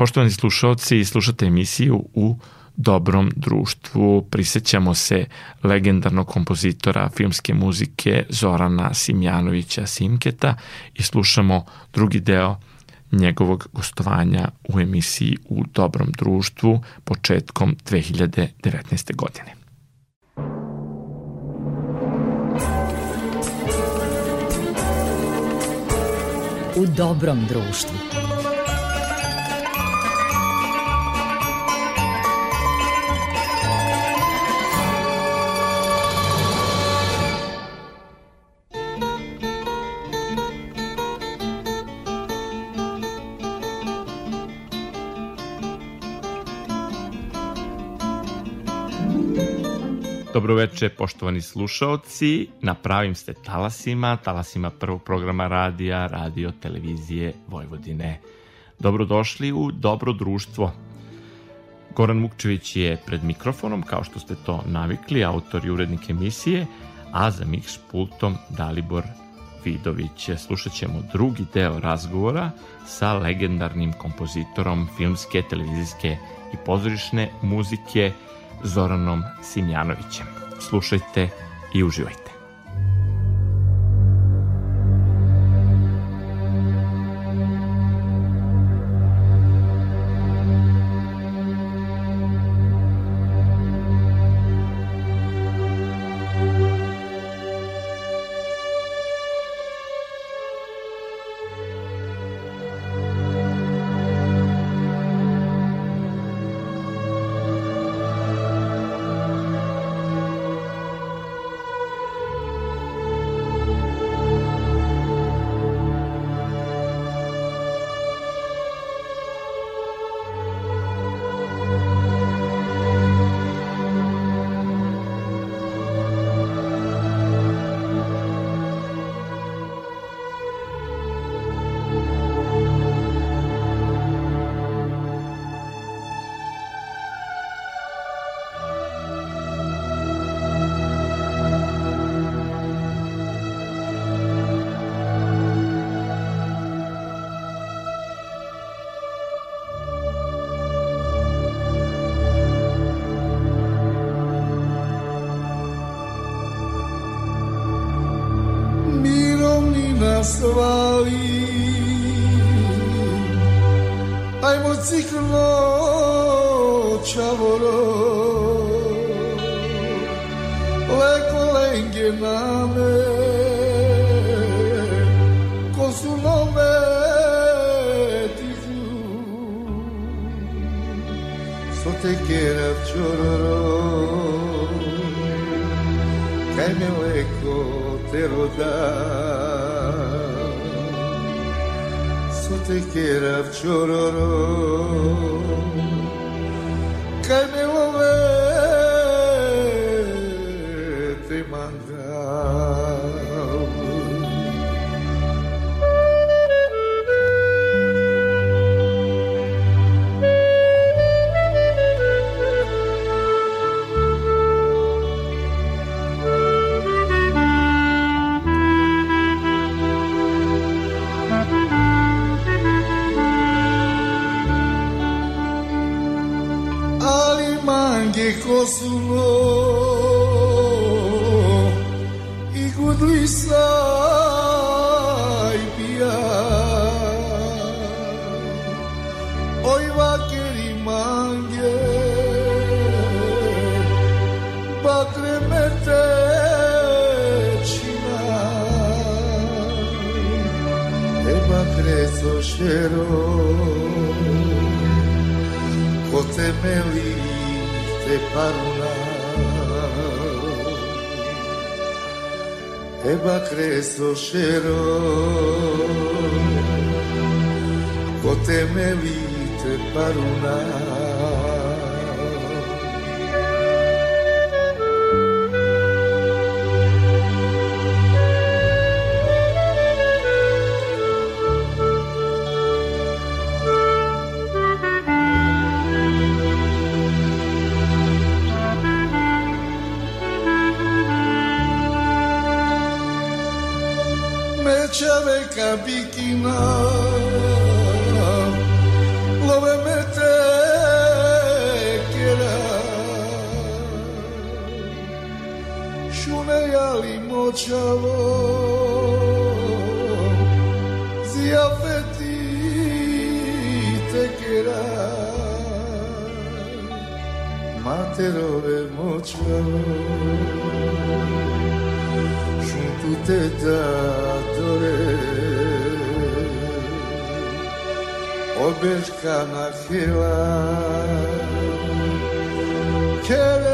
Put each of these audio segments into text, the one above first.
Poštovani slušalci, slušate emisiju u dobrom društvu. Prisećamo se legendarnog kompozitora filmske muzike Zorana Simjanovića Simketa i slušamo drugi deo njegovog gostovanja u emisiji u dobrom društvu početkom 2019. godine. U dobrom društvu. Dobroveče, poštovani slušaoci. Na pravim ste talasima, talasima prvog programa radija, radio, televizije Vojvodine. Dobrodošli u Dobro društvo. Goran Mukčević je pred mikrofonom, kao što ste to navikli, autor i urednik emisije, a za mix pultom Dalibor Vidović. Slušat ćemo drugi deo razgovora sa legendarnim kompozitorom filmske, televizijske i pozorišne muzike Zoranom Simjanovićem. Slušajte i uživajte. slaví. Aj mociklo čavoro, leko lenge máme, te quiera chororo que me leco take care of Chororo. mi consoló y cuando hoy va a querer mangue va a tremete china va a crecer Karuna ebacreso shero. Kote me vite paruna. Spirit.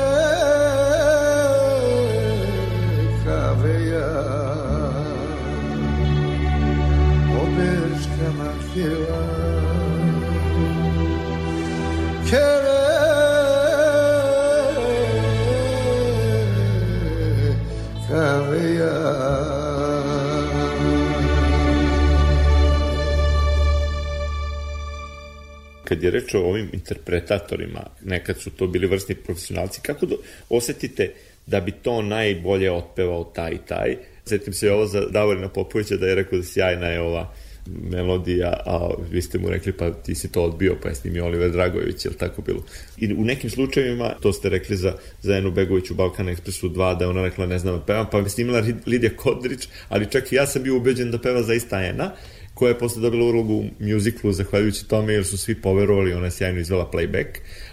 Kad je reč o ovim interpretatorima, nekad su to bili vrstni profesionalci, kako do, osetite da bi to najbolje otpevao taj i taj? Setim se ovo za Davorina Popovića da je rekao da sjajna je ova melodija, a vi ste mu rekli pa ti si to odbio, pa je snimio Oliver Dragojević, je li tako bilo? I u nekim slučajevima, to ste rekli za, za Enu Begović u Balkan Expressu 2, da ona rekla ne znam da pevam, pa je snimila Lidija Kodrić, ali čak i ja sam bio ubeđen da peva zaista Ena, koja je posle dobila ulogu u mjuziklu zahvaljujući tome jer su svi poverovali, ona je sjajno izvela playback.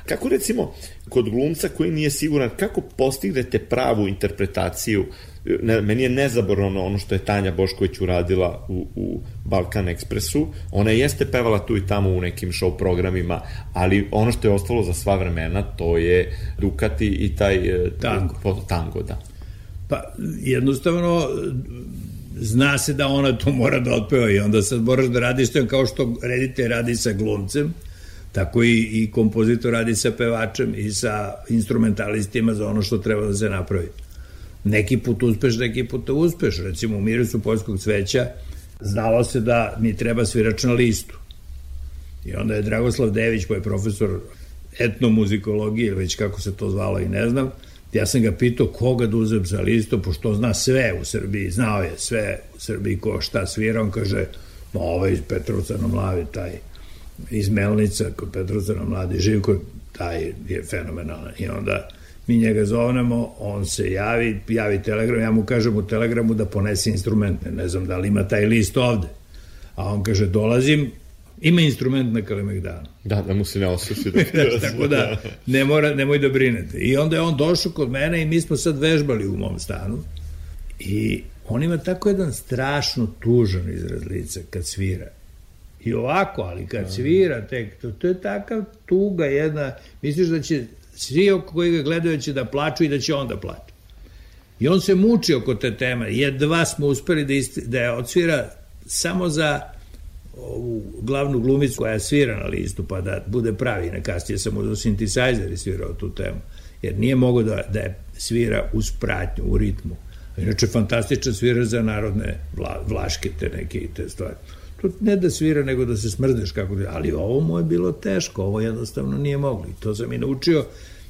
Kako recimo kod glumca koji nije siguran kako postignete pravu interpretaciju ne, meni je nezaborno ono što je Tanja Bošković uradila u, u Balkan Ekspresu. Ona jeste pevala tu i tamo u nekim show programima, ali ono što je ostalo za sva vremena, to je Dukati i taj e, tango. Tango da. Pa jednostavno zna se da ona to mora da otpeva i onda sad moraš da radiš to kao što redite radi sa glumcem, tako i, i kompozitor radi sa pevačem i sa instrumentalistima za ono što treba da se napravi. Neki put uspeš, neki put uspeš. Recimo u Mirisu poljskog cveća znalo se da mi treba svirač na listu. I onda je Dragoslav Dević, koji je profesor etnomuzikologije, već kako se to zvalo i ne znam, ja sam ga pitao koga da uzem za listu, pošto zna sve u Srbiji, znao je sve u Srbiji ko šta svira, on kaže, no, ovaj iz Petrovca na mlavi, taj iz Melnica kod Petrovca na mladi, Živko, taj je fenomenalan. I onda mi njega zovnemo, on se javi, javi telegram, ja mu kažem u telegramu da ponese instrumente, ne znam da li ima taj list ovde. A on kaže, dolazim, ima instrument na Kalemegdanu. Da, da mu se ne osuši. Da Tako da, ne mora, nemoj da brinete. I onda je on došao kod mene i mi smo sad vežbali u mom stanu. I on ima tako jedan strašno tužan izraz lica kad svira. I ovako, ali kad svira, tek, to, to je takav tuga jedna, misliš da će svi koji ga gledaju će da plaču i da će on da plače. I on se muči oko te teme. Jedva smo uspeli da, isti, da je odsvira samo za ovu glavnu glumicu koja svira na listu, pa da bude pravi. Na kasnije sam uzao synthesizer i svirao tu temu. Jer nije mogo da, da je svira uz pratnju, u ritmu. Inače, fantastičan svira za narodne vla, vlaške te neke i te stvari. To ne da svira, nego da se smrdeš kako. Ali ovo mu je bilo teško, ovo jednostavno nije moglo. I to sam i naučio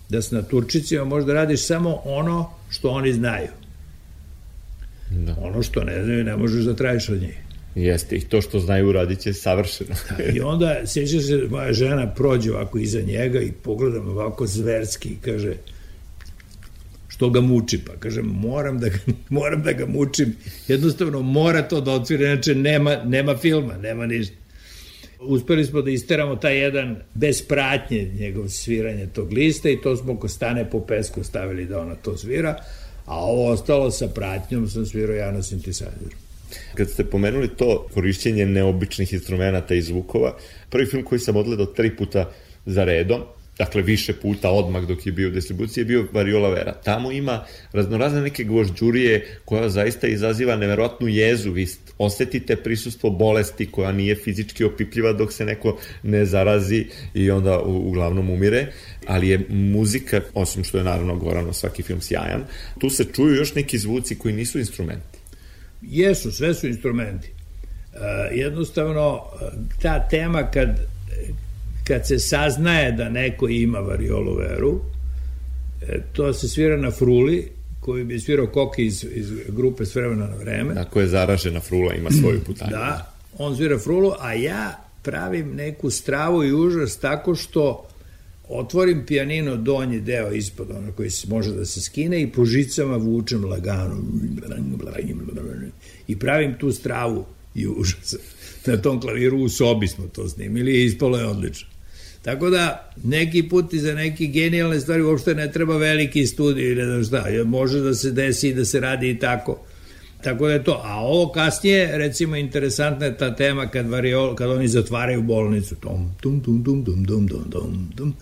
da se na Turčicima možda radiš samo ono što oni znaju. Da. Ono što ne znaju ne možeš da trajiš od njih. Jeste, i to što znaju uradit će savršeno. Da, I onda, sjeća se, moja žena prođe ovako iza njega i pogledam ovako zverski i kaže, što ga muči, pa kažem, moram da ga, moram da ga mučim, jednostavno mora to da odsvira, inače nema, nema filma, nema ništa. Uspeli smo da isteramo taj jedan bez pratnje njegov sviranje tog lista i to smo ko stane po pesku stavili da ona to svira, a ovo ostalo sa pratnjom sam svirao ja na synthesizeru. Kad ste pomenuli to korišćenje neobičnih instrumenta i zvukova, prvi film koji sam odgledao tri puta za redom, dakle više puta odmah dok je bio u distribuciji, je bio Variola Vera. Tamo ima raznorazne neke gvožđurije koja zaista izaziva neverovatnu jezu. Vi osetite prisustvo bolesti koja nije fizički opipljiva dok se neko ne zarazi i onda uglavnom umire, ali je muzika, osim što je naravno Gorano svaki film sjajan, tu se čuju još neki zvuci koji nisu instrumenti. Jesu, sve su instrumenti. Uh, jednostavno, ta tema kad kad se saznaje da neko ima variolu veru, e, to se svira na fruli, koji bi svirao Koki iz, iz grupe s vremena na vreme. Ako je zaražena frula, ima svoju putanju. Da, on svira frulu, a ja pravim neku stravu i užas tako što otvorim pijanino donji deo ispod, ono koji se može da se skine i po žicama vučem lagano i pravim tu stravu i užas. Na tom klaviru u sobi smo to snimili i ispalo je odlično. Tako da, neki put i za neke genijalne stvari uopšte ne treba veliki studij ne znam šta. Može da se desi i da se radi i tako. Tako da je to. A ovo kasnije, recimo, interesantna je ta tema kad, variol, kad oni zatvaraju bolnicu. Tom, tum, tum, tum, tum, tum, tum, tum, tum.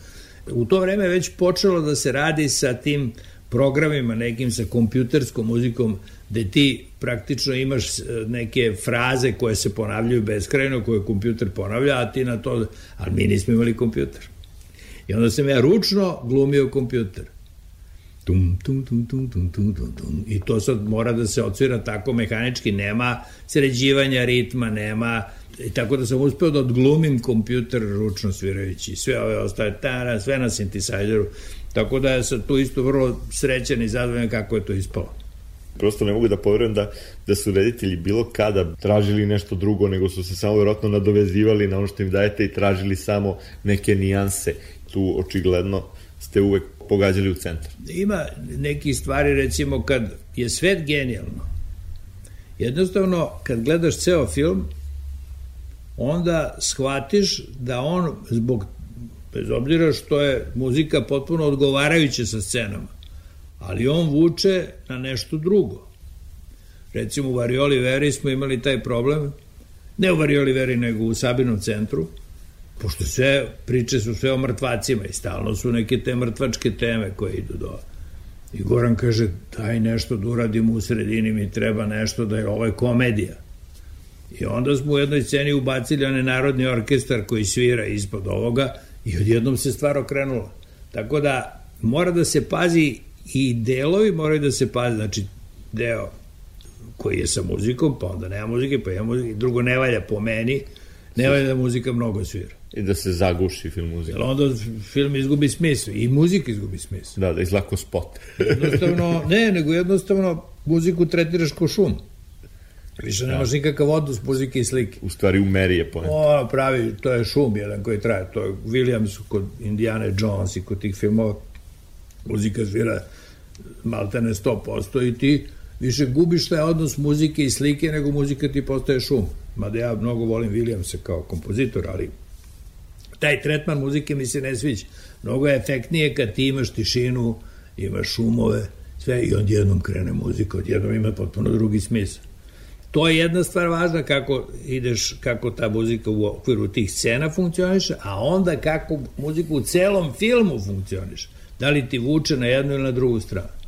U to vreme već počelo da se radi sa tim programima, nekim sa kompjuterskom muzikom, gde ti praktično imaš e, neke fraze koje se ponavljaju beskrajno, koje kompjuter ponavlja, a ti na to, ali mi nismo imali kompjuter. I onda sam ja ručno glumio kompjuter. Tum, tum, tum, tum, tum, tum, tum, tum. I to sad mora da se odsvira tako mehanički, nema sređivanja ritma, nema I tako da sam uspeo da odglumim kompjuter ručno svirajući. Sve ove ostale, tara, sve na synthesizeru. Tako da sad tu isto vrlo srećan i zadovoljan kako je to ispalo. Prosto ne mogu da poverujem da, da su reditelji bilo kada tražili nešto drugo, nego su se samo vjerojatno nadovezivali na ono što im dajete i tražili samo neke nijanse. Tu očigledno ste uvek pogađali u centar. Ima neki stvari, recimo, kad je svet genijalno, jednostavno, kad gledaš ceo film, onda shvatiš da on zbog bez obzira što je muzika potpuno odgovarajuća sa scenama, ali on vuče na nešto drugo. Recimo u Varioli Veri smo imali taj problem, ne u Varioli Veri, nego u Sabinom centru, pošto sve priče su sve o mrtvacima i stalno su neke te mrtvačke teme koje idu do... I Goran kaže, daj nešto da uradimo u sredini, mi treba nešto da je ovo je komedija. I onda smo u jednoj sceni ubacili onaj narodni orkestar koji svira ispod ovoga i odjednom se stvar okrenula. Tako da mora da se pazi i delovi moraju da se pazi, znači deo koji je sa muzikom, pa onda nema muzike, pa ima muzike, drugo ne valja po meni, ne valja da muzika mnogo svira. I da se zaguši film muzika. Jer onda film izgubi smisla i muzika izgubi smisla. Da, da izlako spot. jednostavno, ne, nego jednostavno muziku tretiraš kao šum. Više nemaš da. nikakav odnos muzike i slike. U stvari u meri je point. O, pravi, to je šum jedan koji traje. To je Williams kod Indiana Jones i kod tih filmova. Muzika zvira maltene 100% i ti više gubiš taj odnos muzike i slike nego muzika ti postaje šum. Mada ja mnogo volim Williamsa kao kompozitor, ali taj tretman muzike mi se ne sviđa. Mnogo je efektnije kad ti imaš tišinu, imaš šumove, sve i odjednom krene muzika, odjednom ima potpuno drugi smisla. To je jedna stvar važna kako ideš, kako ta muzika u okviru tih scena funkcioniše, a onda kako muzika u celom filmu funkcioniše. Da li ti vuče na jednu ili na drugu stranu.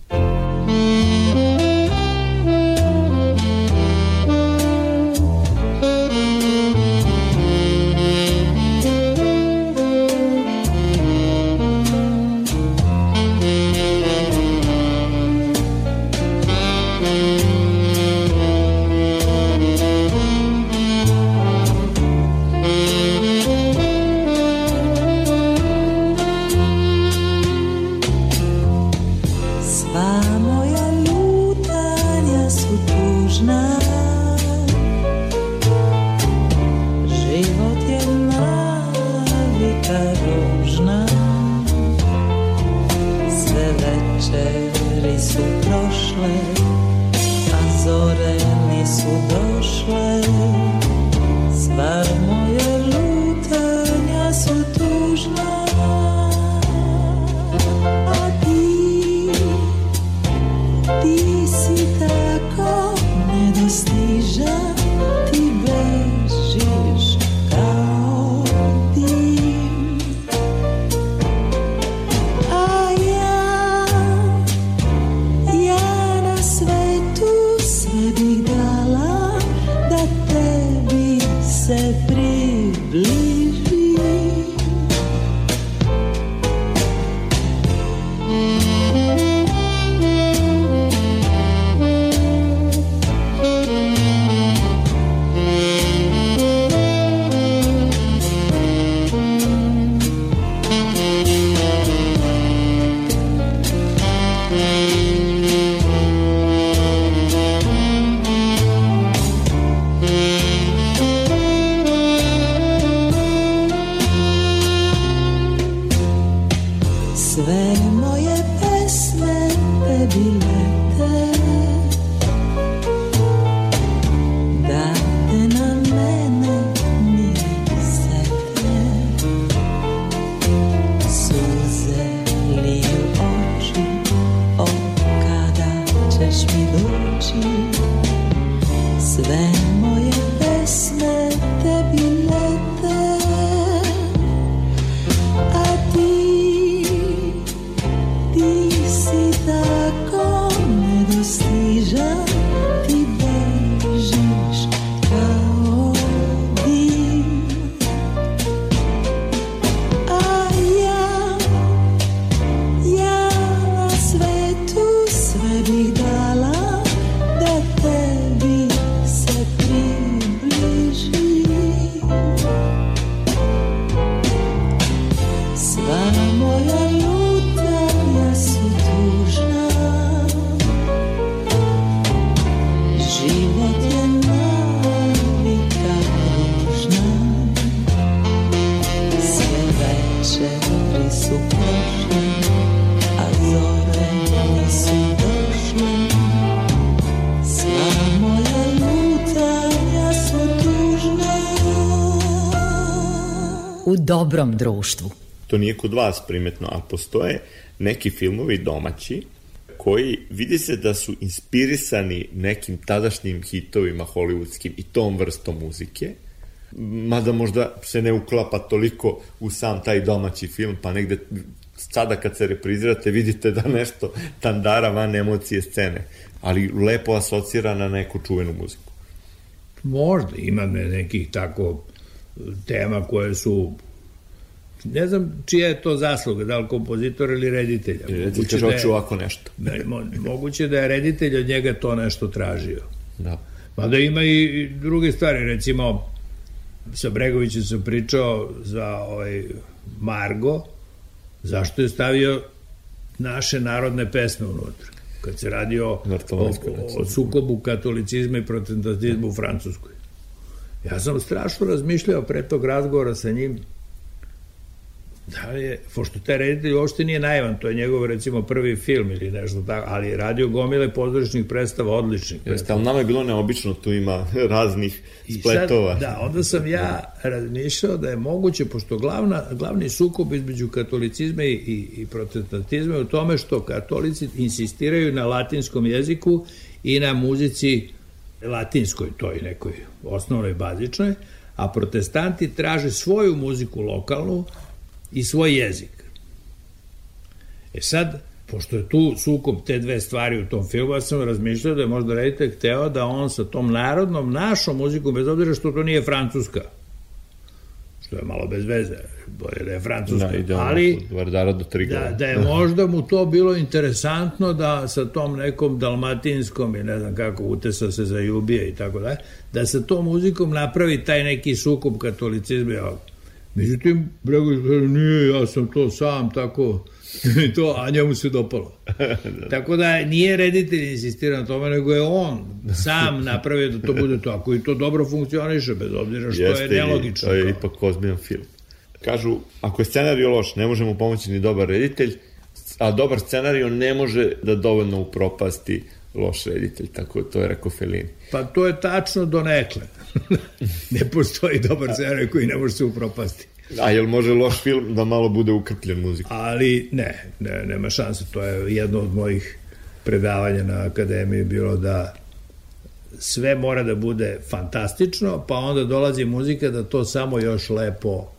Društvu. To nije kod vas primetno, ali postoje neki filmovi domaći koji vidi se da su inspirisani nekim tadašnjim hitovima hollywoodskim i tom vrstom muzike, mada možda se ne uklapa toliko u sam taj domaći film, pa negde sada kad se reprizirate vidite da nešto tandara van emocije scene, ali lepo asocira na neku čuvenu muziku. Možda ima ne- nekih tako tema koje su ne znam čija je to zasluga, da li kompozitora ili reditelja. Moguće kaže, da je- ovako nešto. Ne, mo- moguće da je reditelj od njega to nešto tražio. Da. Mada ima i druge stvari, recimo sa Bregovićem sam pričao za ovaj Margo, zašto je stavio naše narodne pesme unutra. Kad se radi o, o, o, sukobu katolicizma i protestantizma u Francuskoj. Ja sam strašno razmišljao pre tog razgovora sa njim da li je, pošto taj reditelj uopšte nije naivan, to je njegov recimo prvi film ili nešto tako, ali je radio gomile pozorišnih predstava, odličnih. Jeste, ali nama je bilo neobično, tu ima raznih I spletova. Sad, da, onda sam ja razmišljao da je moguće, pošto glavna, glavni sukob između katolicizma i, i, i protestantizma je u tome što katolici insistiraju na latinskom jeziku i na muzici latinskoj, toj nekoj osnovnoj, bazičnoj, a protestanti traže svoju muziku lokalnu i svoj jezik. E sad, pošto je tu sukob te dve stvari u tom filmu, ja sam razmišljao da je možda reditelj hteo da on sa tom narodnom, našom muzikom, bez obzira što to nije francuska, što je malo bez veze, bolje da je francuska, Da, ide ali od Vardara do Trigova. da, da je možda mu to bilo interesantno da sa tom nekom dalmatinskom i ne znam kako utesa se za jubije i tako da, da sa tom muzikom napravi taj neki sukob katolicizma i ovog. Međutim, Bregović kaže, nije, ja sam to sam tako, to, a njemu se dopalo. Tako da nije reditelj insistirao na tome, nego je on sam napravio da to bude to. Ako i to dobro funkcioniše, bez obzira što je i nelogično. To je ipak ozbiljan film. Kažu, ako je scenarij loš, ne može mu pomoći ni dobar reditelj, a dobar scenarij ne može da dovoljno upropasti loš reditelj, tako to je rekao Fellini. Pa to je tačno do nekle. Ne postoji dobar scenarij koji ne može se upropasti. A jel može loš film da malo bude ukrpljen muzikom? Ali ne, ne, nema šanse. To je jedno od mojih predavanja na akademiji bilo da sve mora da bude fantastično, pa onda dolazi muzika da to samo još lepo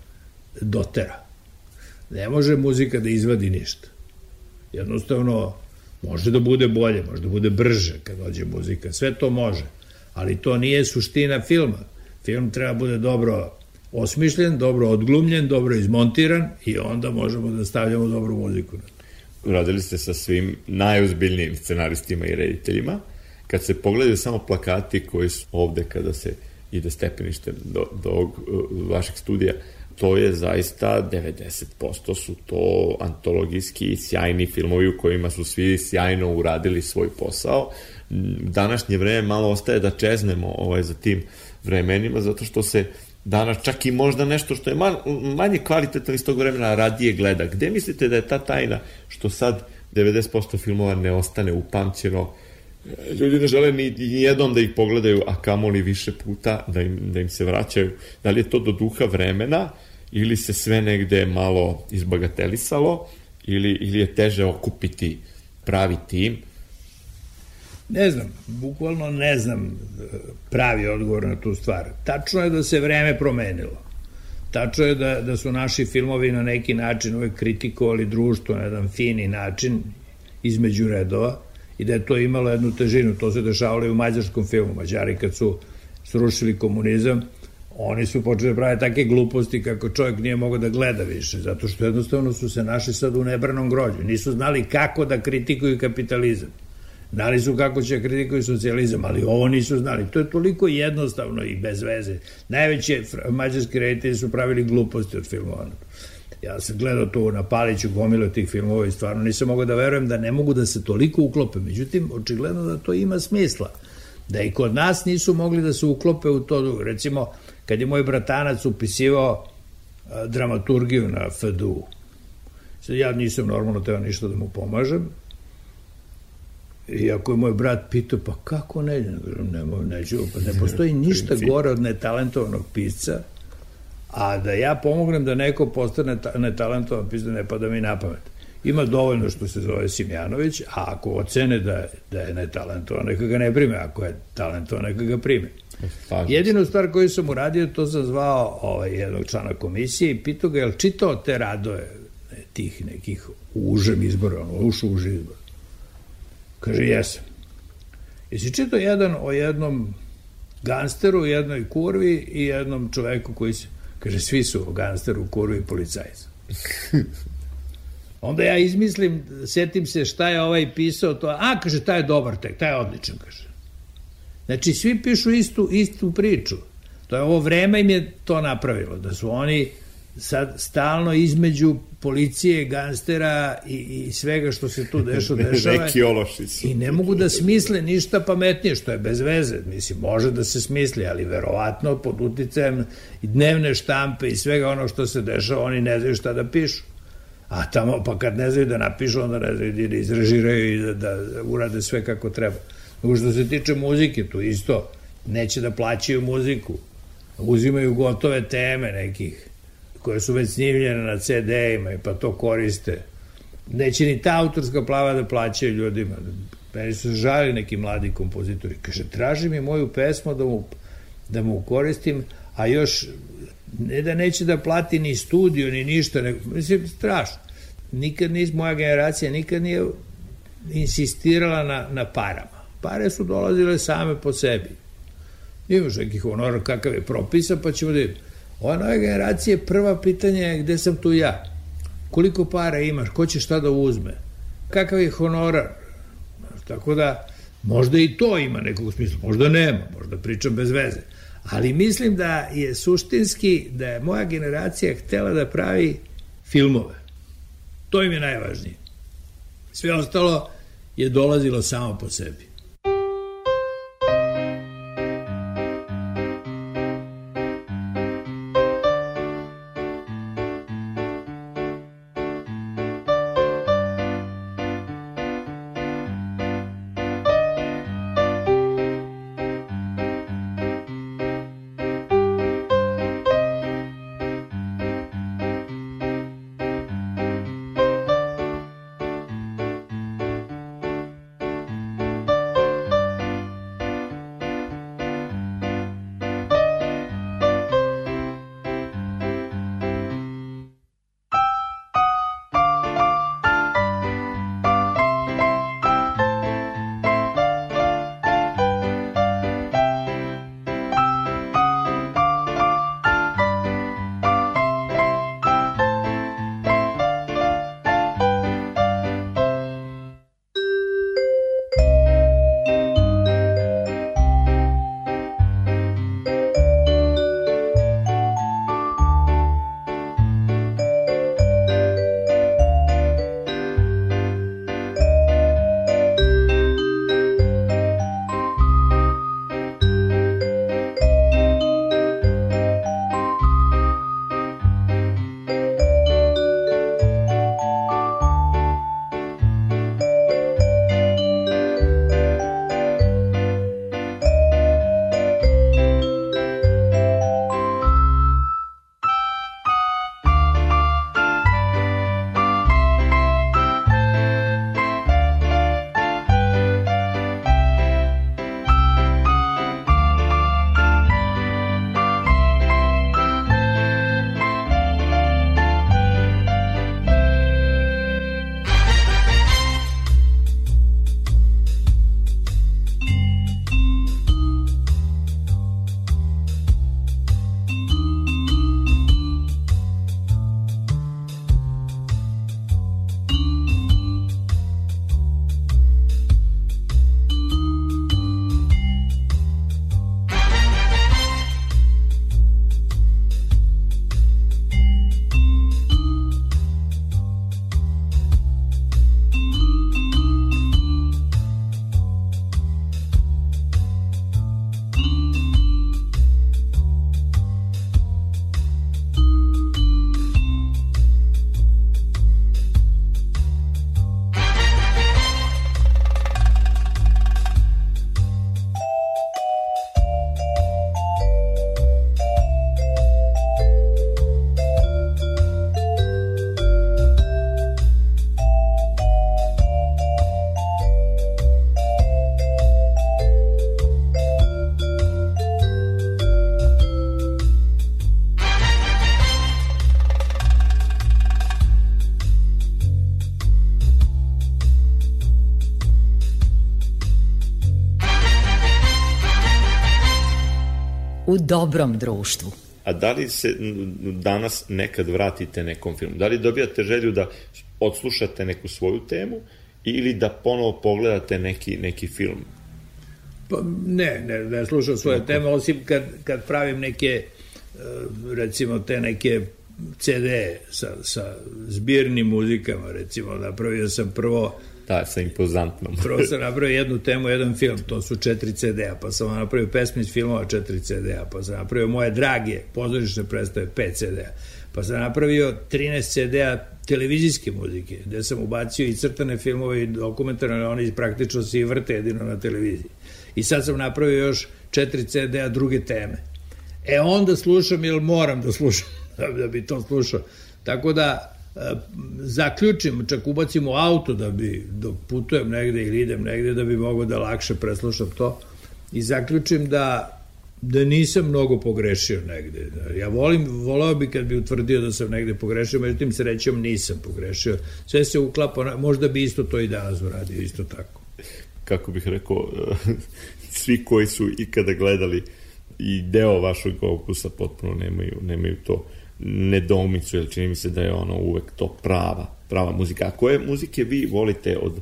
dotera. Ne može muzika da izvadi ništa. Jednostavno, može da bude bolje, može da bude brže kad dođe muzika, sve to može, ali to nije suština filma. Film treba da bude dobro osmišljen, dobro odglumljen, dobro izmontiran i onda možemo da stavljamo dobru muziku. Radili ste sa svim najozbiljnijim scenaristima i rediteljima. Kad se pogledaju samo plakati koji su ovde kada se ide stepeništem do, do ovog uh, vašeg studija, to je zaista 90% su to antologijski sjajni filmovi u kojima su svi sjajno uradili svoj posao. Današnje vreme malo ostaje da čeznemo ovaj, za tim vremenima, zato što se danas čak i možda nešto što je man, manje kvalitetno iz tog vremena radije gleda. Gde mislite da je ta tajna što sad 90% filmova ne ostane upamćeno, ljudi ne žele ni, jednom da ih pogledaju, a kamoli više puta da im, da im se vraćaju. Da li je to do duha vremena ili se sve negde malo izbagatelisalo ili, ili je teže okupiti pravi tim? Ne znam, bukvalno ne znam e, pravi odgovor na tu stvar. Tačno je da se vreme promenilo. Tačno je da, da su naši filmovi na neki način uvek kritikovali društvo na jedan fini način između redova i da je to imalo jednu težinu. To se dešavalo i u mađarskom filmu. Mađari kad su srušili komunizam, oni su počeli da prave take gluposti kako čovjek nije mogao da gleda više, zato što jednostavno su se našli sad u nebranom grođu. Nisu znali kako da kritikuju kapitalizam. Znali su kako će kritikuju socijalizam, ali ovo nisu znali. To je toliko jednostavno i bez veze. Najveće mađarski reditelji su pravili gluposti od filmova. Ja sam gledao to na Paliću gomilo tih filmova i stvarno nisam mogao da verujem da ne mogu da se toliko uklope. Međutim, očigledno da to ima smisla. Da i kod nas nisu mogli da se uklope u to. Recimo, kad je moj bratanac upisivao dramaturgiju na FDU, ja nisam normalno teo ništa da mu pomažem, I ako je moj brat pitao, pa kako ne, ne, ne, neću, pa ne postoji ništa gore od netalentovanog pisca, a da ja pomognem da neko postane netalentovan pisca, ne pada mi na pamet. Ima dovoljno što se zove Simjanović, a ako ocene da, da je netalentovan, neka ga ne prime, ako je talentovan, neka ga prime. Jedinu stvar koju sam uradio, to sam zvao ovaj, jednog člana komisije i pitao ga, je li čitao te radove tih nekih užem izbora, ono, ušu uži izbora. Kaže, jesam. Jesi čitao jedan o jednom gangsteru, jednoj kurvi i jednom čoveku koji se, kaže, svi su gangsteru, kurvi i policajca. Onda ja izmislim, setim se šta je ovaj pisao, to, a, kaže, taj je dobar tek, taj je odličan, kaže. Znači, svi pišu istu, istu priču. To je ovo vreme im je to napravilo, da su oni sad stalno između policije, gangstera i, i svega što se tu deša, dešava. Neki ološi su. I ne mogu da smisle ništa pametnije, što je bez veze. Mislim, može da se smisli, ali verovatno pod uticajem i dnevne štampe i svega ono što se dešava, oni ne znaju šta da pišu. A tamo, pa kad ne znaju da napišu, onda ne znaju da izrežiraju i da, da urade sve kako treba. Nego što se tiče muzike, tu isto, neće da plaćaju muziku. Uzimaju gotove teme nekih koje su već snimljene na CD-ima i pa to koriste. Neće ni ta autorska plava da plaćaju ljudima. Meni su žali neki mladi kompozitori. Kaže, traži mi moju pesmu da mu, da mu koristim, a još ne da neće da plati ni studio, ni ništa, nego, mislim, strašno. Nikad nis, moja generacija nikad nije insistirala na, na parama. Pare su dolazile same po sebi. Imaš nekih honora kakav je propisa, pa ćemo da. Ova nova generacija, prva pitanje je gde sam tu ja? Koliko para imaš? Ko će šta da uzme? Kakav je honorar? Tako da, možda i to ima nekog smisla, možda nema, možda pričam bez veze. Ali mislim da je suštinski, da je moja generacija htela da pravi filmove. To im je najvažnije. Sve ostalo je dolazilo samo po sebi. U dobrom društvu. A da li se danas nekad vratite nekom filmu? Da li dobijate želju da odslušate neku svoju temu ili da ponovo pogledate neki, neki film? Pa ne, ne, ne slušam svoje teme, osim kad, kad pravim neke, e, recimo te neke CD sa, sa zbirnim muzikama, recimo, napravio sam prvo Da, sa impozantnom. Prvo sam napravio jednu temu, jedan film, to su četiri CD-a, pa sam napravio pesme iz filmova četiri CD-a, pa sam napravio moje drage pozorišne predstave pet CD-a, pa sam napravio 13 CD-a televizijske muzike, gde sam ubacio i crtane filmove i dokumentarne, oni praktično se i vrte jedino na televiziji. I sad sam napravio još četiri CD-a druge teme. E onda slušam, jer moram da slušam, da bi to slušao. Tako da, zaključim, čak ubacim u auto da bi, dok putujem negde ili idem negde, da bi mogao da lakše preslušam to i zaključim da da nisam mnogo pogrešio negde. Ja volim, volao bi kad bi utvrdio da sam negde pogrešio, međutim srećom nisam pogrešio. Sve se uklapa, možda bi isto to i danas uradio, isto tako. kako bih rekao, svi koji su ikada gledali i deo vašeg opusa potpuno nemaju, nemaju to nedoumicu, jer čini mi se da je ono uvek to prava, prava muzika. A koje muzike vi volite od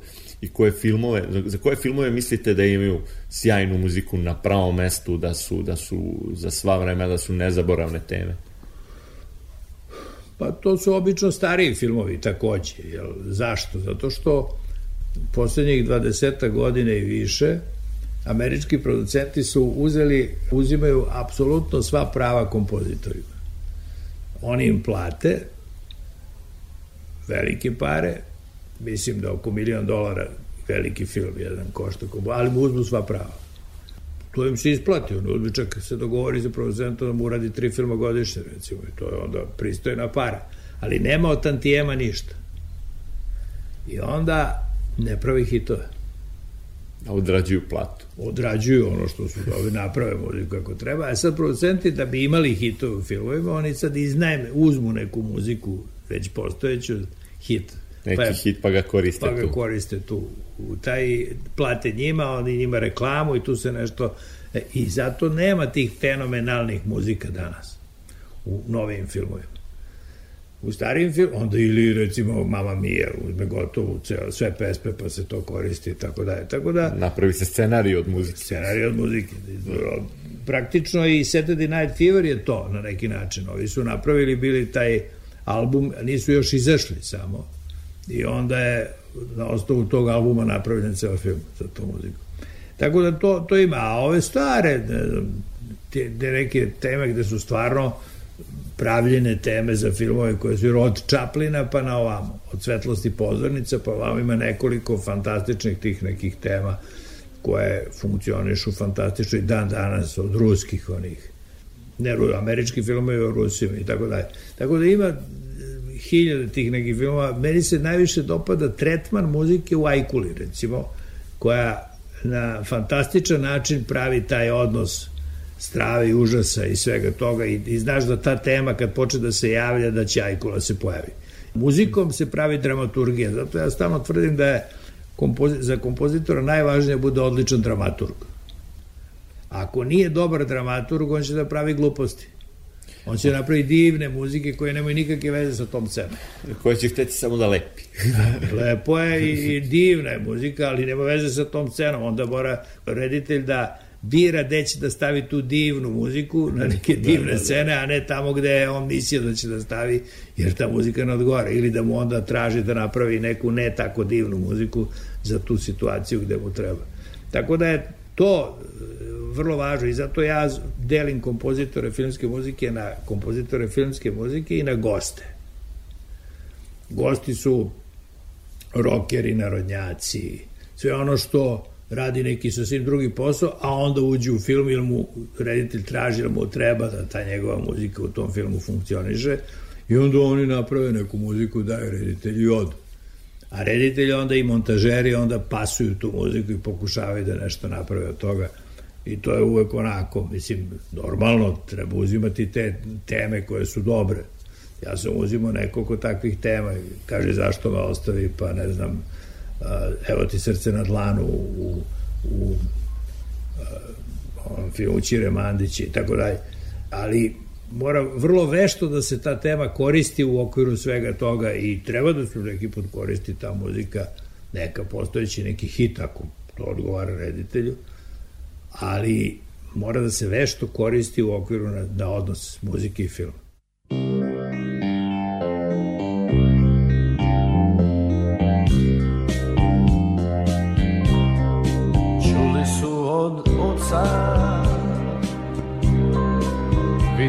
i koje filmove, za, koje filmove mislite da imaju sjajnu muziku na pravom mestu, da su, da su za sva vremena, da su nezaboravne teme? Pa to su obično stariji filmovi takođe. Jel? Zašto? Zato što poslednjih 20 godine i više američki producenti su uzeli, uzimaju apsolutno sva prava kompozitorima. Oni im plate velike pare, mislim da oko milion dolara veliki film jedan košta, ali mu uzmu sva prava. To im se isplati, on uzme čak se dogovori za producenta da mu uradi tri filma godišnje, recimo, i to je onda pristojna para. Ali nema od tantijema ništa. I onda ne pravi hitove. Odrađuju platu. Odrađuju ono što su dobri, naprave muziku kako treba, a sad producenti da bi imali hitove u filmovima, oni sad iznajme, uzmu neku muziku već postojeću, hit. Neki pa, hit pa ga koriste pa ga tu. koriste tu. U taj plate njima, oni njima reklamu i tu se nešto... e, I zato nema tih fenomenalnih muzika danas u novim filmovima. U starijim filmima, onda ili recimo Mama Mia uzme gotovu ceo, sve pesme pa se to koristi i tako dalje. Tako da, Napravi se scenarij od muzike. scenarij od muzike. Praktično i Saturday Night Fever je to na neki način. Ovi su napravili bili taj album, nisu još izašli samo. I onda je na osnovu tog albuma napravljen ceo film za tu muziku. Tako da to, to ima. A ove stare, te, te neke teme gde su stvarno pravljene teme za filmove koje su od Čaplina pa na ovamo, od svetlosti pozornica pa ovamo ima nekoliko fantastičnih tih nekih tema koje funkcionišu fantastično i dan danas od ruskih onih ne američki filmovi o Rusima i tako dalje. Tako da ima e, hiljade tih nekih filmova. Meni se najviše dopada tretman muzike u Ajkuli, recimo, koja na fantastičan način pravi taj odnos strave i užasa i svega toga i, i znaš da ta tema kad počne da se javlja da će Ajkula se pojavi. Muzikom se pravi dramaturgija, zato ja stalno tvrdim da je kompozi za kompozitora najvažnije da bude odličan dramaturg. Ako nije dobar dramaturg, on će da pravi gluposti. On će napraviti divne muzike koje nemaju nikakve veze sa tom scenom. Koja će hteti samo da lepi. Lepo je i, i divna je muzika, ali nema veze sa tom scenom. Onda mora reditelj da bira gde će da stavi tu divnu muziku na neke divne scene, a ne tamo gde je on mislio da će da stavi, jer ta muzika ne odgovara. Ili da mu onda traži da napravi neku ne tako divnu muziku za tu situaciju gde mu treba. Tako da je to e, vrlo važno i zato ja delim kompozitore filmske muzike na kompozitore filmske muzike i na goste. Gosti su rokeri, narodnjaci, sve ono što radi neki sasvim drugi posao, a onda uđe u film ili mu reditelj traži ili mu treba da ta njegova muzika u tom filmu funkcioniše i onda oni naprave neku muziku, daju reditelju i odu. A reditelji onda i montažeri onda pasuju tu muziku i pokušavaju da nešto naprave od toga. I to je uvek onako, mislim, normalno treba uzimati te teme koje su dobre. Ja sam uzimao nekoliko takvih tema, kaže zašto me ostavi, pa ne znam, evo ti srce na dlanu u, u on film Učire Mandić i tako dalje. Ali mora vrlo vešto da se ta tema koristi u okviru svega toga i treba da se neki put koristi ta muzika, neka postojeći neki hit ako to odgovara reditelju, ali mora da se vešto koristi u okviru na, na odnos muzike i filma.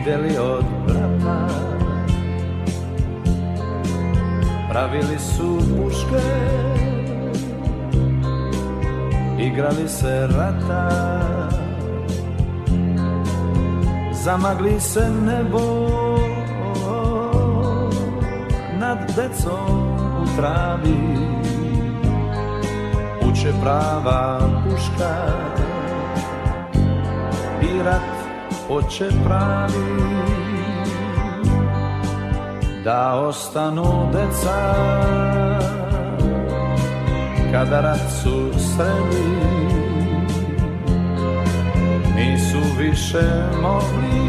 Videli od brata Pravili su puške Igrali se rata. Zamagli se nebo Nad decom u travi. Uče prava puška oče pravi Da ostanu deca. Kada rat su sreli Nisu više mogli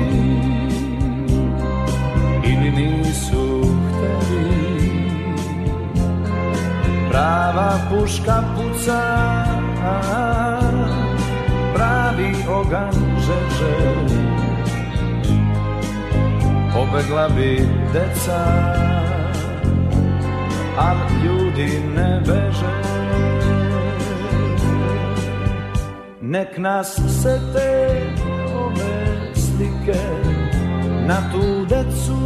Ili nisu hteli. Prava puška puca Pravi ogan žeže Pobegla bi deca Al ljudi ne beže. Nek nas se te ove slike Na tu decu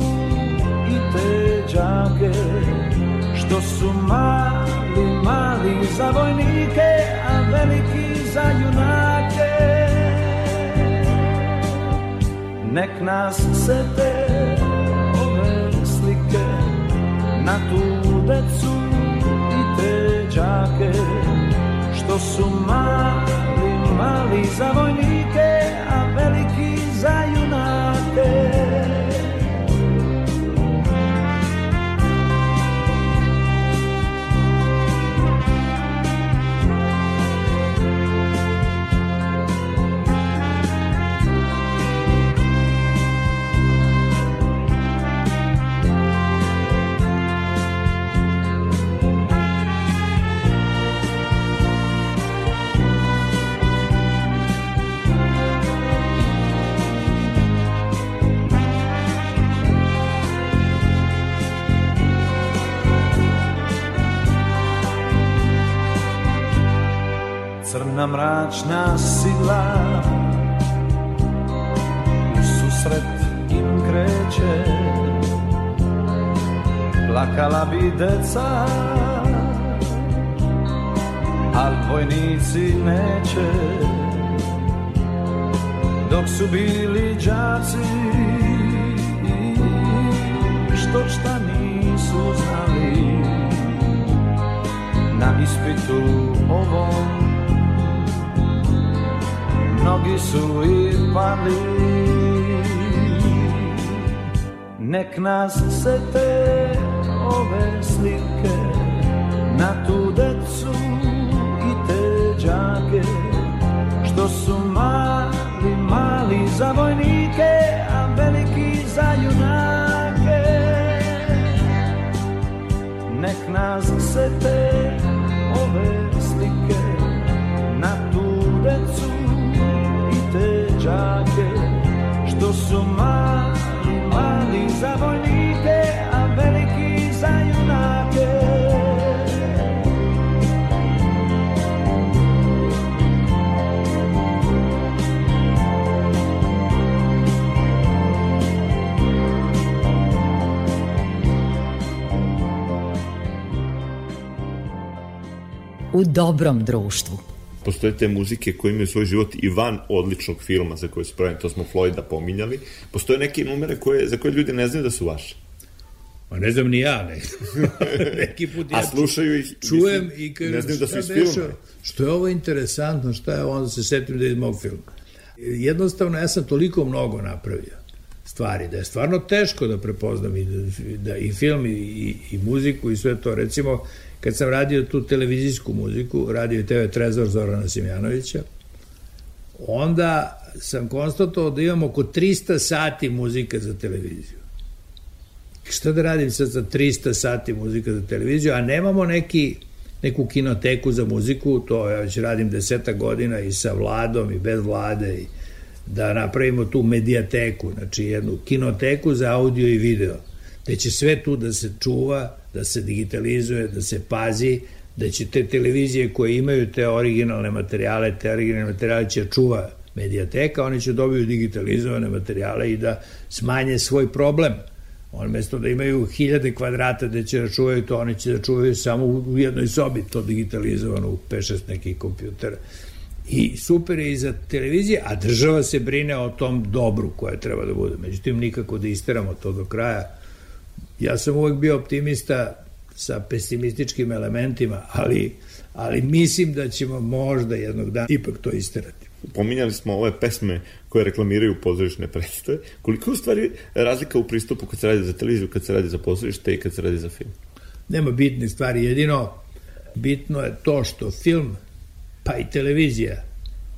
i te džake Što su mali, mali za vojnike A veliki za junake. Nek nas se te ove slike Na tu decu i te džake Što su mali, mali za vojnike A veliki za junake crna mračna sila u susret im kreće. Plakala bi deca al vojnici neće. Dok su bili đaci što šta nisu znali. Na ispitu ovom mnogi su i pali Nek nas se te ove slike Na tu decu i te džake Što su mali, mali za vojnike A veliki za junake. Nek nas se te džake Što su mali, mali za vojnike A veliki za junake U dobrom društvu. Postoje te muzike koje imaju svoj život i van odličnog filma za koje su pravljeni, to smo Floyda pominjali. Postoje neke numere koje, za koje ljudi ne znaju da su vaše. Ma ne znam ni ja, ne. neki put ja A slušaju ih, čujem mislim, i kažem, ne znaju da su iz filma. Što je ovo interesantno, šta je onda se setim da je iz mog filma. Jednostavno, ja sam toliko mnogo napravio stvari, da je stvarno teško da prepoznam i, da, i film i, i, i muziku i sve to. Recimo, kad sam radio tu televizijsku muziku, radio i TV Trezor Zorana Simjanovića, onda sam konstatovao da imam oko 300 sati muzika za televiziju. Šta da radim sad za 300 sati muzika za televiziju, a nemamo neki, neku kinoteku za muziku, to ja već radim deseta godina i sa vladom i bez vlade i da napravimo tu medijateku, znači jednu kinoteku za audio i video, gde će sve tu da se čuva, da se digitalizuje, da se pazi, da će te televizije koje imaju te originalne materijale, te originalne materijale će čuva medijateka, oni će dobiju digitalizovane materijale i da smanje svoj problem. On mesto da imaju hiljade kvadrata gde će da čuvaju to, oni će da čuvaju samo u jednoj sobi to digitalizovano u 5-6 nekih kompjutera. I super je i za televizije, a država se brine o tom dobru koje treba da bude. Međutim, nikako da isteramo to do kraja. Ja sam uvek bio optimista sa pesimističkim elementima, ali, ali mislim da ćemo možda jednog dana ipak to isterati. Pominjali smo ove pesme koje reklamiraju pozorišne predstave. Koliko je u stvari razlika u pristupu kad se radi za televiziju, kad se radi za pozorište i kad se radi za film? Nema bitne stvari, jedino bitno je to što film, pa i televizija,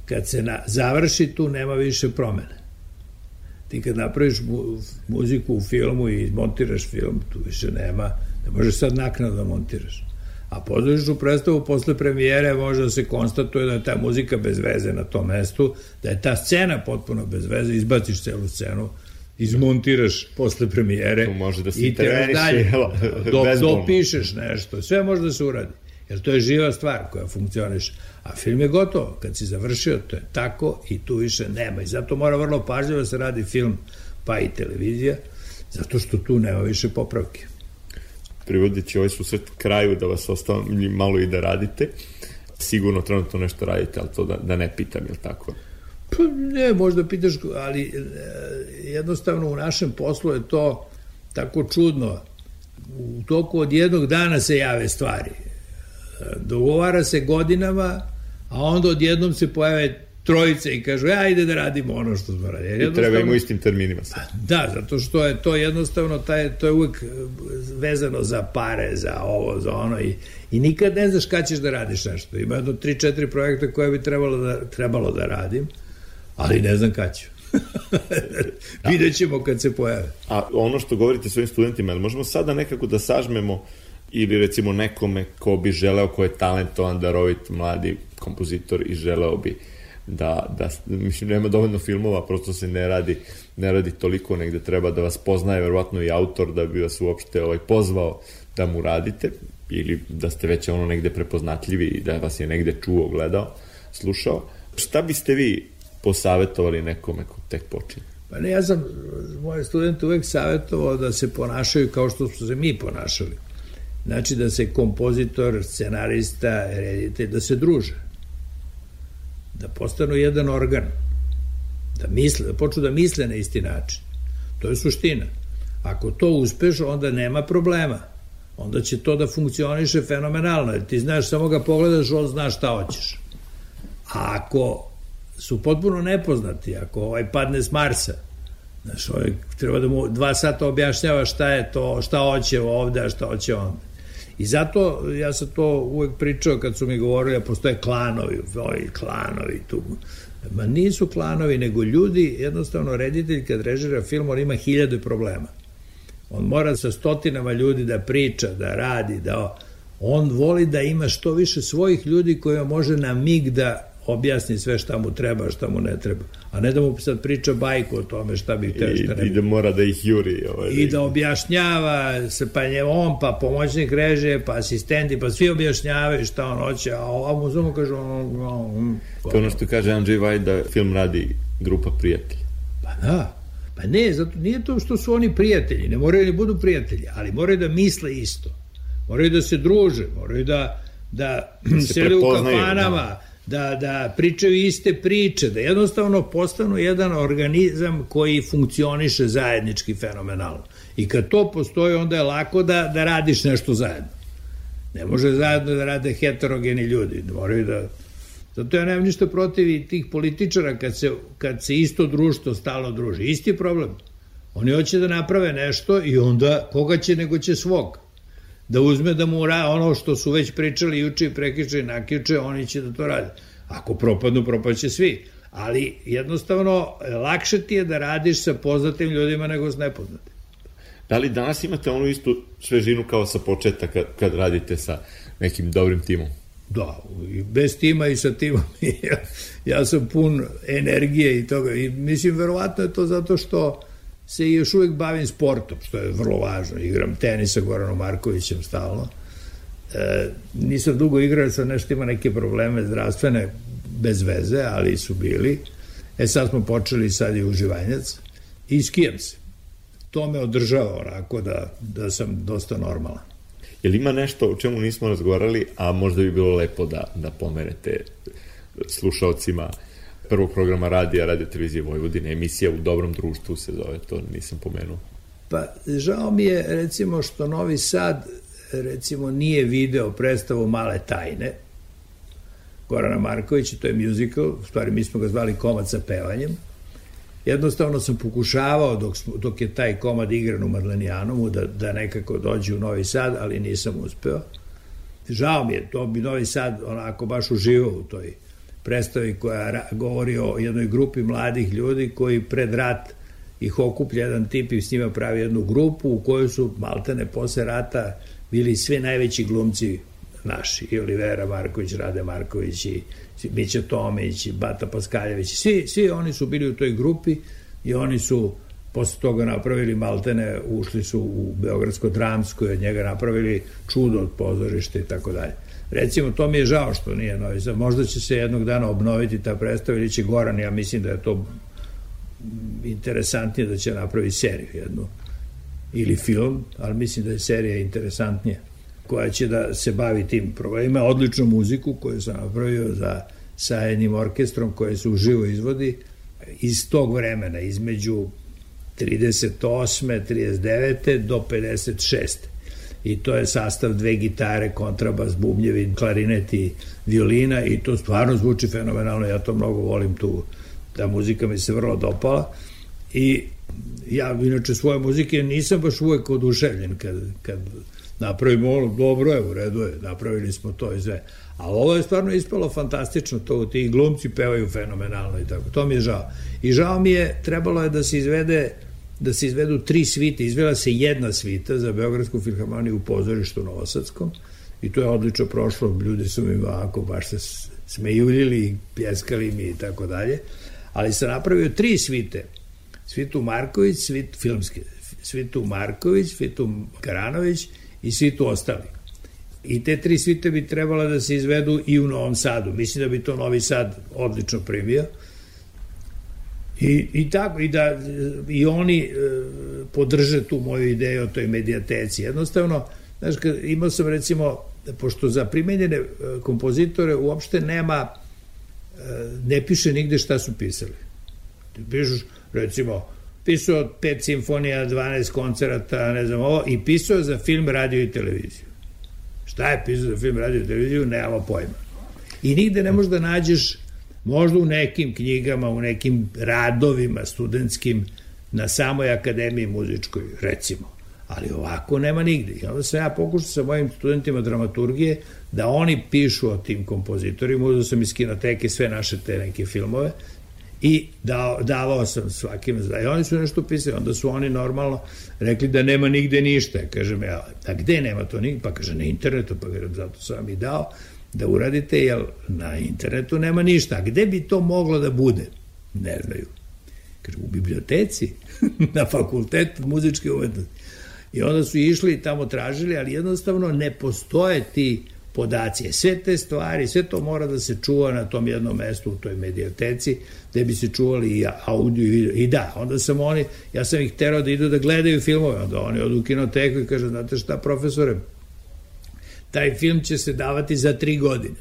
kad se na, završi tu nema više promene. Ti kad napraviš mu, muziku u filmu i montiraš film, tu više nema, ne možeš sad naknadno da montiraš. A pozorišnu predstavu posle premijere može da se konstatuje da je ta muzika bez veze na tom mestu, da je ta scena potpuno bez veze, izbaciš celu scenu, izmontiraš posle premijere Tu može da se i teraš dalje. Do, dopišeš nešto, sve može da se uradi. Jer to je živa stvar koja funkcioniš. A film je gotov. Kad si završio, to je tako i tu više nema. I zato mora vrlo pažljivo da se radi film, pa i televizija, zato što tu nema više popravke. Privodeći ovaj susret kraju da vas ostavim malo i da radite. Sigurno trenutno nešto radite, ali to da, da ne pitam, je li tako? Pa ne, možda pitaš, ali e, jednostavno u našem poslu je to tako čudno. U toku od jednog dana se jave stvari. E, Dogovara se godinama, a onda odjednom se pojave trojice i kažu, ja ide da radimo ono što smo radili. Jer I treba im u istim terminima sad. Da, zato što je to jednostavno, taj, to je uvek e, vezano za pare, za ovo, za ono i, i nikad ne znaš kada ćeš da radiš nešto. Ima jedno 3-4 projekta koje bi trebalo da, trebalo da radim, ali ne znam kada ću. Vidjet ćemo kad se pojave. A ono što govorite svojim studentima, možemo sada nekako da sažmemo ili recimo nekome ko bi želeo, ko je talentovan, darovit, mladi kompozitor i želeo bi da, da, mislim, nema dovoljno filmova, prosto se ne radi, ne radi toliko, negde treba da vas poznaje, verovatno i autor, da bi vas uopšte ovaj, pozvao da mu radite, ili da ste već ono negde prepoznatljivi i da vas je negde čuo, gledao, slušao. Šta biste vi posavetovali nekome ko tek počinje? Pa ne, ja sam moje studente uvek savjetovao da se ponašaju kao što su se mi ponašali. Znači da se kompozitor, scenarista, reditelj, da se druže. Da postanu jedan organ. Da misle, da počnu da misle na isti način. To je suština. Ako to uspeš, onda nema problema. Onda će to da funkcioniše fenomenalno. Jer ti znaš, samo ga pogledaš, on zna šta hoćeš. A ako su potpuno nepoznati, ako ovaj padne s Marsa, znaš, ovaj treba da mu dva sata objašnjava šta je to, šta hoće ovde, a šta hoće onda. I zato ja sam to uvek pričao kad su mi govorili da postoje klanovi, ovi klanovi tu. Ma nisu klanovi, nego ljudi, jednostavno reditelj kad režira film, on ima hiljade problema. On mora sa stotinama ljudi da priča, da radi, da on voli da ima što više svojih ljudi kojima može na mig da objasni sve šta mu treba, šta mu ne treba. A ne da mu sad priča bajku o tome šta bi hteo, I, šta ne I da mora da ih juri. Ovaj, I da objašnjava se, pa nje on, pa pomoćnik režije, pa asistenti, pa svi objašnjavaju šta on hoće, a ovo mu samo kaže on, on, To ono što kaže Andrzej Vaj da film radi grupa prijatelja. Pa da. Pa ne, zato nije to što su oni prijatelji, ne moraju da budu prijatelji, ali moraju da misle isto. Moraju da se druže, moraju da, da, se sede u prepoznaju, kafanama, da, da pričaju iste priče, da jednostavno postanu jedan organizam koji funkcioniše zajednički fenomenalno. I kad to postoji, onda je lako da, da radiš nešto zajedno. Ne može zajedno da rade heterogeni ljudi, moraju da... Zato ja nemam ništa protiv tih političara kad se, kad se isto društvo stalo druži. Isti problem. Oni hoće da naprave nešto i onda koga će nego će svog. Da uzme da mu ra, ono što su već pričali juče i prekiče i nakjuče, oni će da to rade. Ako propadnu, propaće svi. Ali jednostavno lakše ti je da radiš sa poznatim ljudima nego s nepoznatim. Da li danas imate onu istu svežinu kao sa početka kad, kad radite sa nekim dobrim timom? Da, i bez tima i sa timom. ja, ja sam pun energije i toga. I mislim, verovatno je to zato što se još uvek bavim sportom, što je vrlo važno. Igram tenis sa Goranom Markovićem stalno. E, nisam dugo igrao, sam nešto ima neke probleme zdravstvene, bez veze, ali su bili. E sad smo počeli sad i uživanjac i skijam se. To me održava onako da, da sam dosta normalan. Jel ima nešto o čemu nismo razgovarali, a možda bi bilo lepo da, da pomerete slušalcima prvog programa radija, radio televizije Vojvodine, emisija u dobrom društvu se zove, to nisam pomenuo. Pa žao mi je recimo što Novi Sad recimo nije video predstavu Male tajne, Gorana Markovića, to je musical, u stvari mi smo ga zvali komad sa pevanjem. Jednostavno sam pokušavao dok, dok je taj komad igran u Madlenijanumu da, da nekako dođe u Novi Sad, ali nisam uspeo. Žao mi je, to bi Novi Sad onako baš uživao u toj predstavi koja govori o jednoj grupi mladih ljudi koji pred rat ih okuplja jedan tip i s njima pravi jednu grupu u kojoj su maltene posle rata bili sve najveći glumci naši, i Olivera Marković, Rade Marković, i Mića Tomić, i Bata Paskaljević, svi, svi oni su bili u toj grupi i oni su posle toga napravili maltene, ušli su u Beogradsko dramsko i od njega napravili čudo od pozorišta i tako dalje. Recimo, to mi je žao što nije Novi Sad. Možda će se jednog dana obnoviti ta predstava ili će Goran, ja mislim da je to interesantnije da će napravi seriju jednu ili film, ali mislim da je serija interesantnija koja će da se bavi tim problemima. Odličnu muziku koju sam napravio za, sa jednim orkestrom koje se uživo izvodi iz tog vremena, između 38. 39. do 56 i to je sastav dve gitare, kontrabas, bubnjevi, klarinet i violina i to stvarno zvuči fenomenalno, ja to mnogo volim tu, ta muzika mi se vrlo dopala. I ja inače svoje muzike nisam baš uvek oduševljen kad, kad napravimo ono, dobro je, u redu je, napravili smo to i sve. A ovo je stvarno ispalo fantastično, to ti glumci pevaju fenomenalno i tako, to mi je žao. I žao mi je, trebalo je da se izvede da se izvedu tri svite, izvela se jedna svita za Beogradsku filharmoniju u pozorištu Novosadskom i to je odlično prošlo, ljudi su mi ovako baš se smejuljili, pjeskali mi i tako dalje, ali sam napravio tri svite, Svitu Marković, svit, filmske, Svitu Marković, Svitu Karanović i Svitu ostali. I te tri svite bi trebala da se izvedu i u Novom Sadu. Mislim da bi to Novi Sad odlično primio. I, i tako, i da i oni e, podrže tu moju ideju o toj medijateci. Jednostavno, znaš, kad imao sam recimo, pošto za primenjene e, kompozitore uopšte nema, e, ne piše nigde šta su pisali. Ti pišeš, recimo, pisao pet simfonija, 12 koncerata, ne znam ovo, i pisao za film, radio i televiziju. Šta je pisao za film, radio i televiziju, nemamo pojma. I nigde ne možeš da nađeš možda u nekim knjigama, u nekim radovima studentskim na samoj akademiji muzičkoj, recimo. Ali ovako nema nigde. I onda sam ja pokušao sa mojim studentima dramaturgije da oni pišu o tim kompozitorima, uzao sam iz kinoteke sve naše te neke filmove i dao, davao sam svakim i oni su nešto pisali, onda su oni normalno rekli da nema nigde ništa. Kažem ja, a gde nema to nigde? Pa kaže na internetu, pa zato sam i dao da uradite, jer na internetu nema ništa. A gde bi to moglo da bude? Ne znaju. Kaže, u biblioteci, na fakultetu muzičke umetnosti. I onda su išli i tamo tražili, ali jednostavno ne postoje ti podaci. Sve te stvari, sve to mora da se čuva na tom jednom mestu u toj medijateci, gde bi se čuvali i audio i video. I da, onda sam oni, ja sam ih terao da idu da gledaju filmove, onda oni odu u kinoteku i kažu, znate šta profesore, taj film će se davati za tri godine.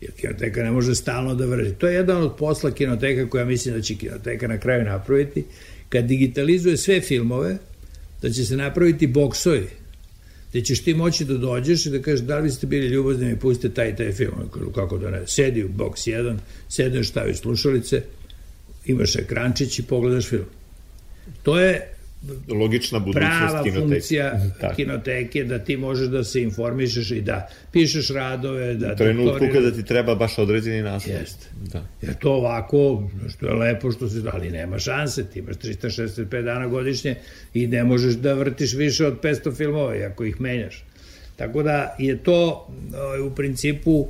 Jer kinoteka ne može stalno da vrši. To je jedan od posla kinoteka koja mislim da će kinoteka na kraju napraviti. Kad digitalizuje sve filmove, da će se napraviti boksovi gde ćeš ti moći da dođeš i da kažeš da li ste bili ljubazni da mi pustite taj taj film. Kako da ne, sedi u boks 1, sedneš, staviš slušalice, imaš ekrančić i pogledaš film. To je Logična budućnost prava kinoteke. funkcija Tako. kinoteke, da ti možeš da se informišeš i da pišeš radove, da... U trenutku doktoriraš. kada ti treba baš određeni naslov. Jeste. Da. Jer to ovako, što je lepo, što se, ali nema šanse, ti imaš 365 dana godišnje i ne možeš da vrtiš više od 500 filmova, ako ih menjaš. Tako da je to ovaj, u principu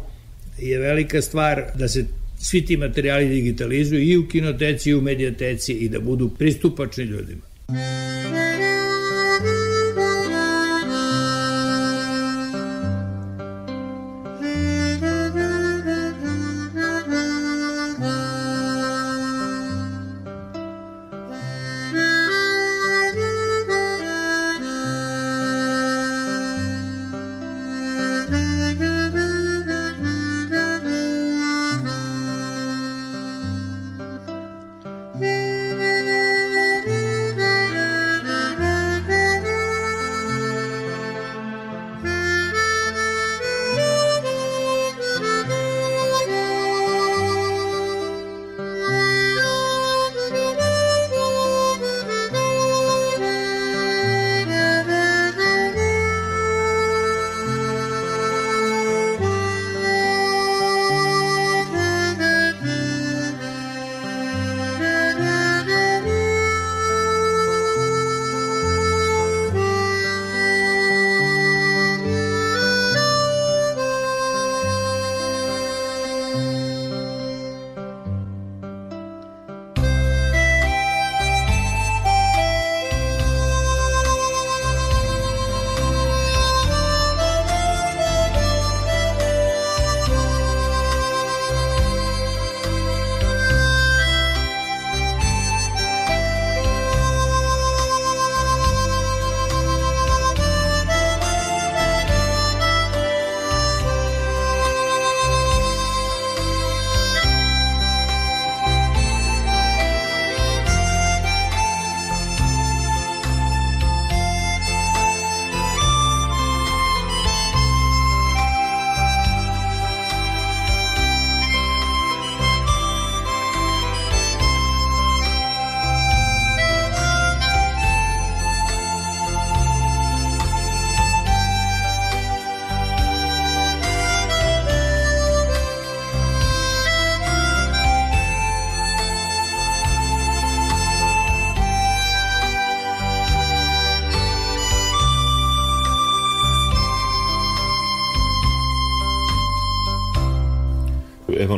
je velika stvar da se svi ti materijali digitalizuju i u kinoteci i u medijateci i da budu pristupačni ljudima. Evo,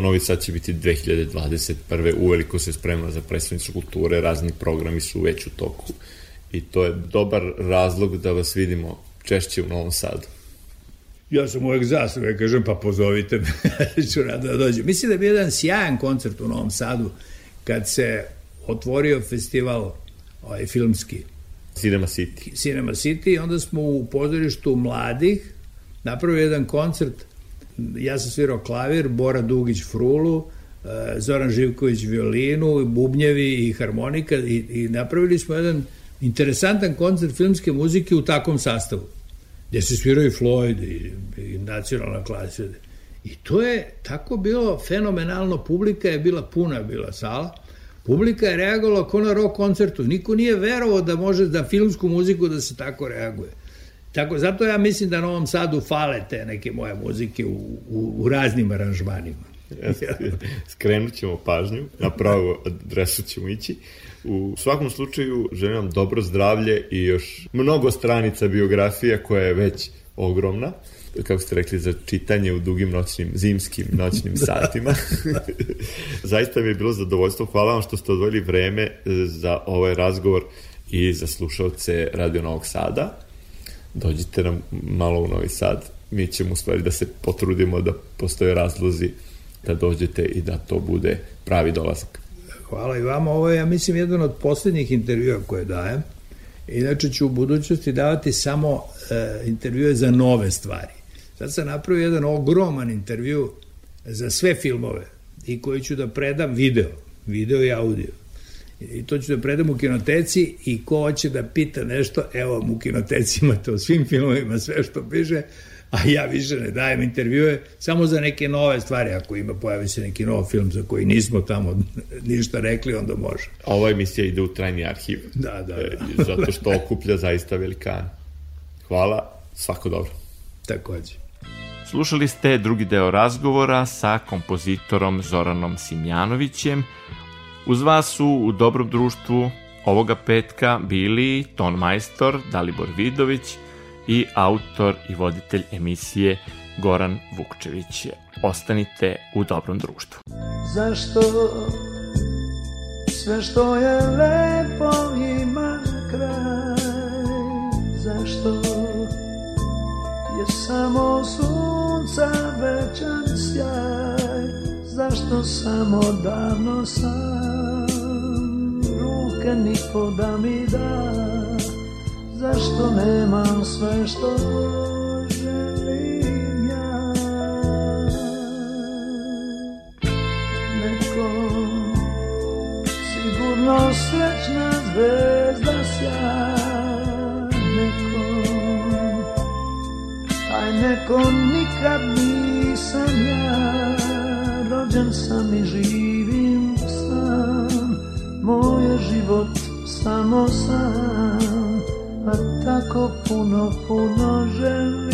Novi Sad će biti 2021. Uveliko se sprema za predstavnicu kulture, razni programi su već u toku i to je dobar razlog da vas vidimo češće u Novom Sadu. Ja sam uvek za sve, kažem, pa pozovite me, ću rado da dođem. Mislim da bio jedan sjajan koncert u Novom Sadu, kad se otvorio festival ovaj, filmski, Cinema City. Cinema City, onda smo u pozorištu mladih napravili jedan koncert, ja sam svirao klavir, Bora Dugić frulu, eh, Zoran Živković violinu, bubnjevi i harmonika i, i napravili smo jedan interesantan koncert filmske muzike u takvom sastavu gde se svirao i Floyd i, i nacionalna klasa. I to je tako bilo fenomenalno, publika je bila puna, bila sala, publika je reagovala kao na rock koncertu, niko nije verovao da može da filmsku muziku da se tako reaguje. Tako, zato ja mislim da Novom Sadu fale te neke moje muzike u, u, u raznim aranžmanima. Skrenut ćemo pažnju, na pravu adresu ćemo ići. U svakom slučaju želim vam dobro zdravlje i još mnogo stranica biografija koja je već ogromna kako ste rekli, za čitanje u dugim noćnim, zimskim noćnim satima. Zaista mi je bilo zadovoljstvo. Hvala vam što ste odvojili vreme za ovaj razgovor i za slušalce Radio Novog Sada. Dođite nam malo u Novi Sad. Mi ćemo u stvari da se potrudimo da postoje razlozi da dođete i da to bude pravi dolazak. Hvala i vama. Ovo je, ja mislim, jedan od poslednjih intervjua koje dajem. Inače ću u budućnosti davati samo e, intervjue za nove stvari. Sad sam napravio jedan ogroman intervju za sve filmove i koji ću da predam video, video i audio. I to ću da predam u kinoteci i ko hoće da pita nešto, evo vam u kinoteci imate o svim filmovima sve što piše, a ja više ne dajem intervjue samo za neke nove stvari, ako ima pojavi se neki nov film za koji nismo tamo ništa rekli, onda može. A ova emisija ide u trajni arhiv. Da, da, E, da. Zato što okuplja zaista velikana. Hvala, svako dobro. Takođe. Slušali ste drugi deo razgovora sa kompozitorom Zoranom Simjanovićem. Uz vas su u dobrom društvu ovoga petka bili ton majstor Dalibor Vidović i autor i voditelj emisije Goran Vukčević. Ostanite u dobrom društvu. Zašto sve što je lepo ima kraj Zašto je samo sunca večan sjaj Зашто само давно сам? Рука нико да ми да. Зашто немам све што желим ја? Неко Сигурно сречна звезда сја. Неко тај неко никад нисам ја. Rođen sam i živim sam. Moj život samo sam A tako puno, puno želim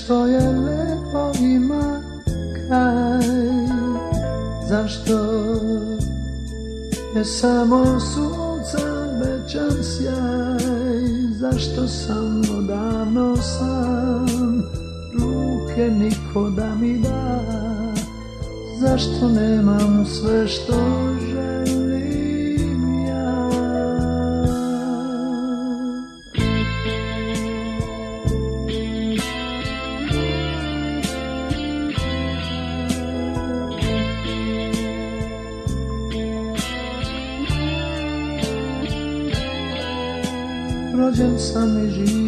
što je lepo ima kraj Zašto je samo sunca večan sjaj? Zašto sam odavno sam ruke niko da mi da? Zašto nemam sve što želim Rođen sam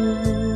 love.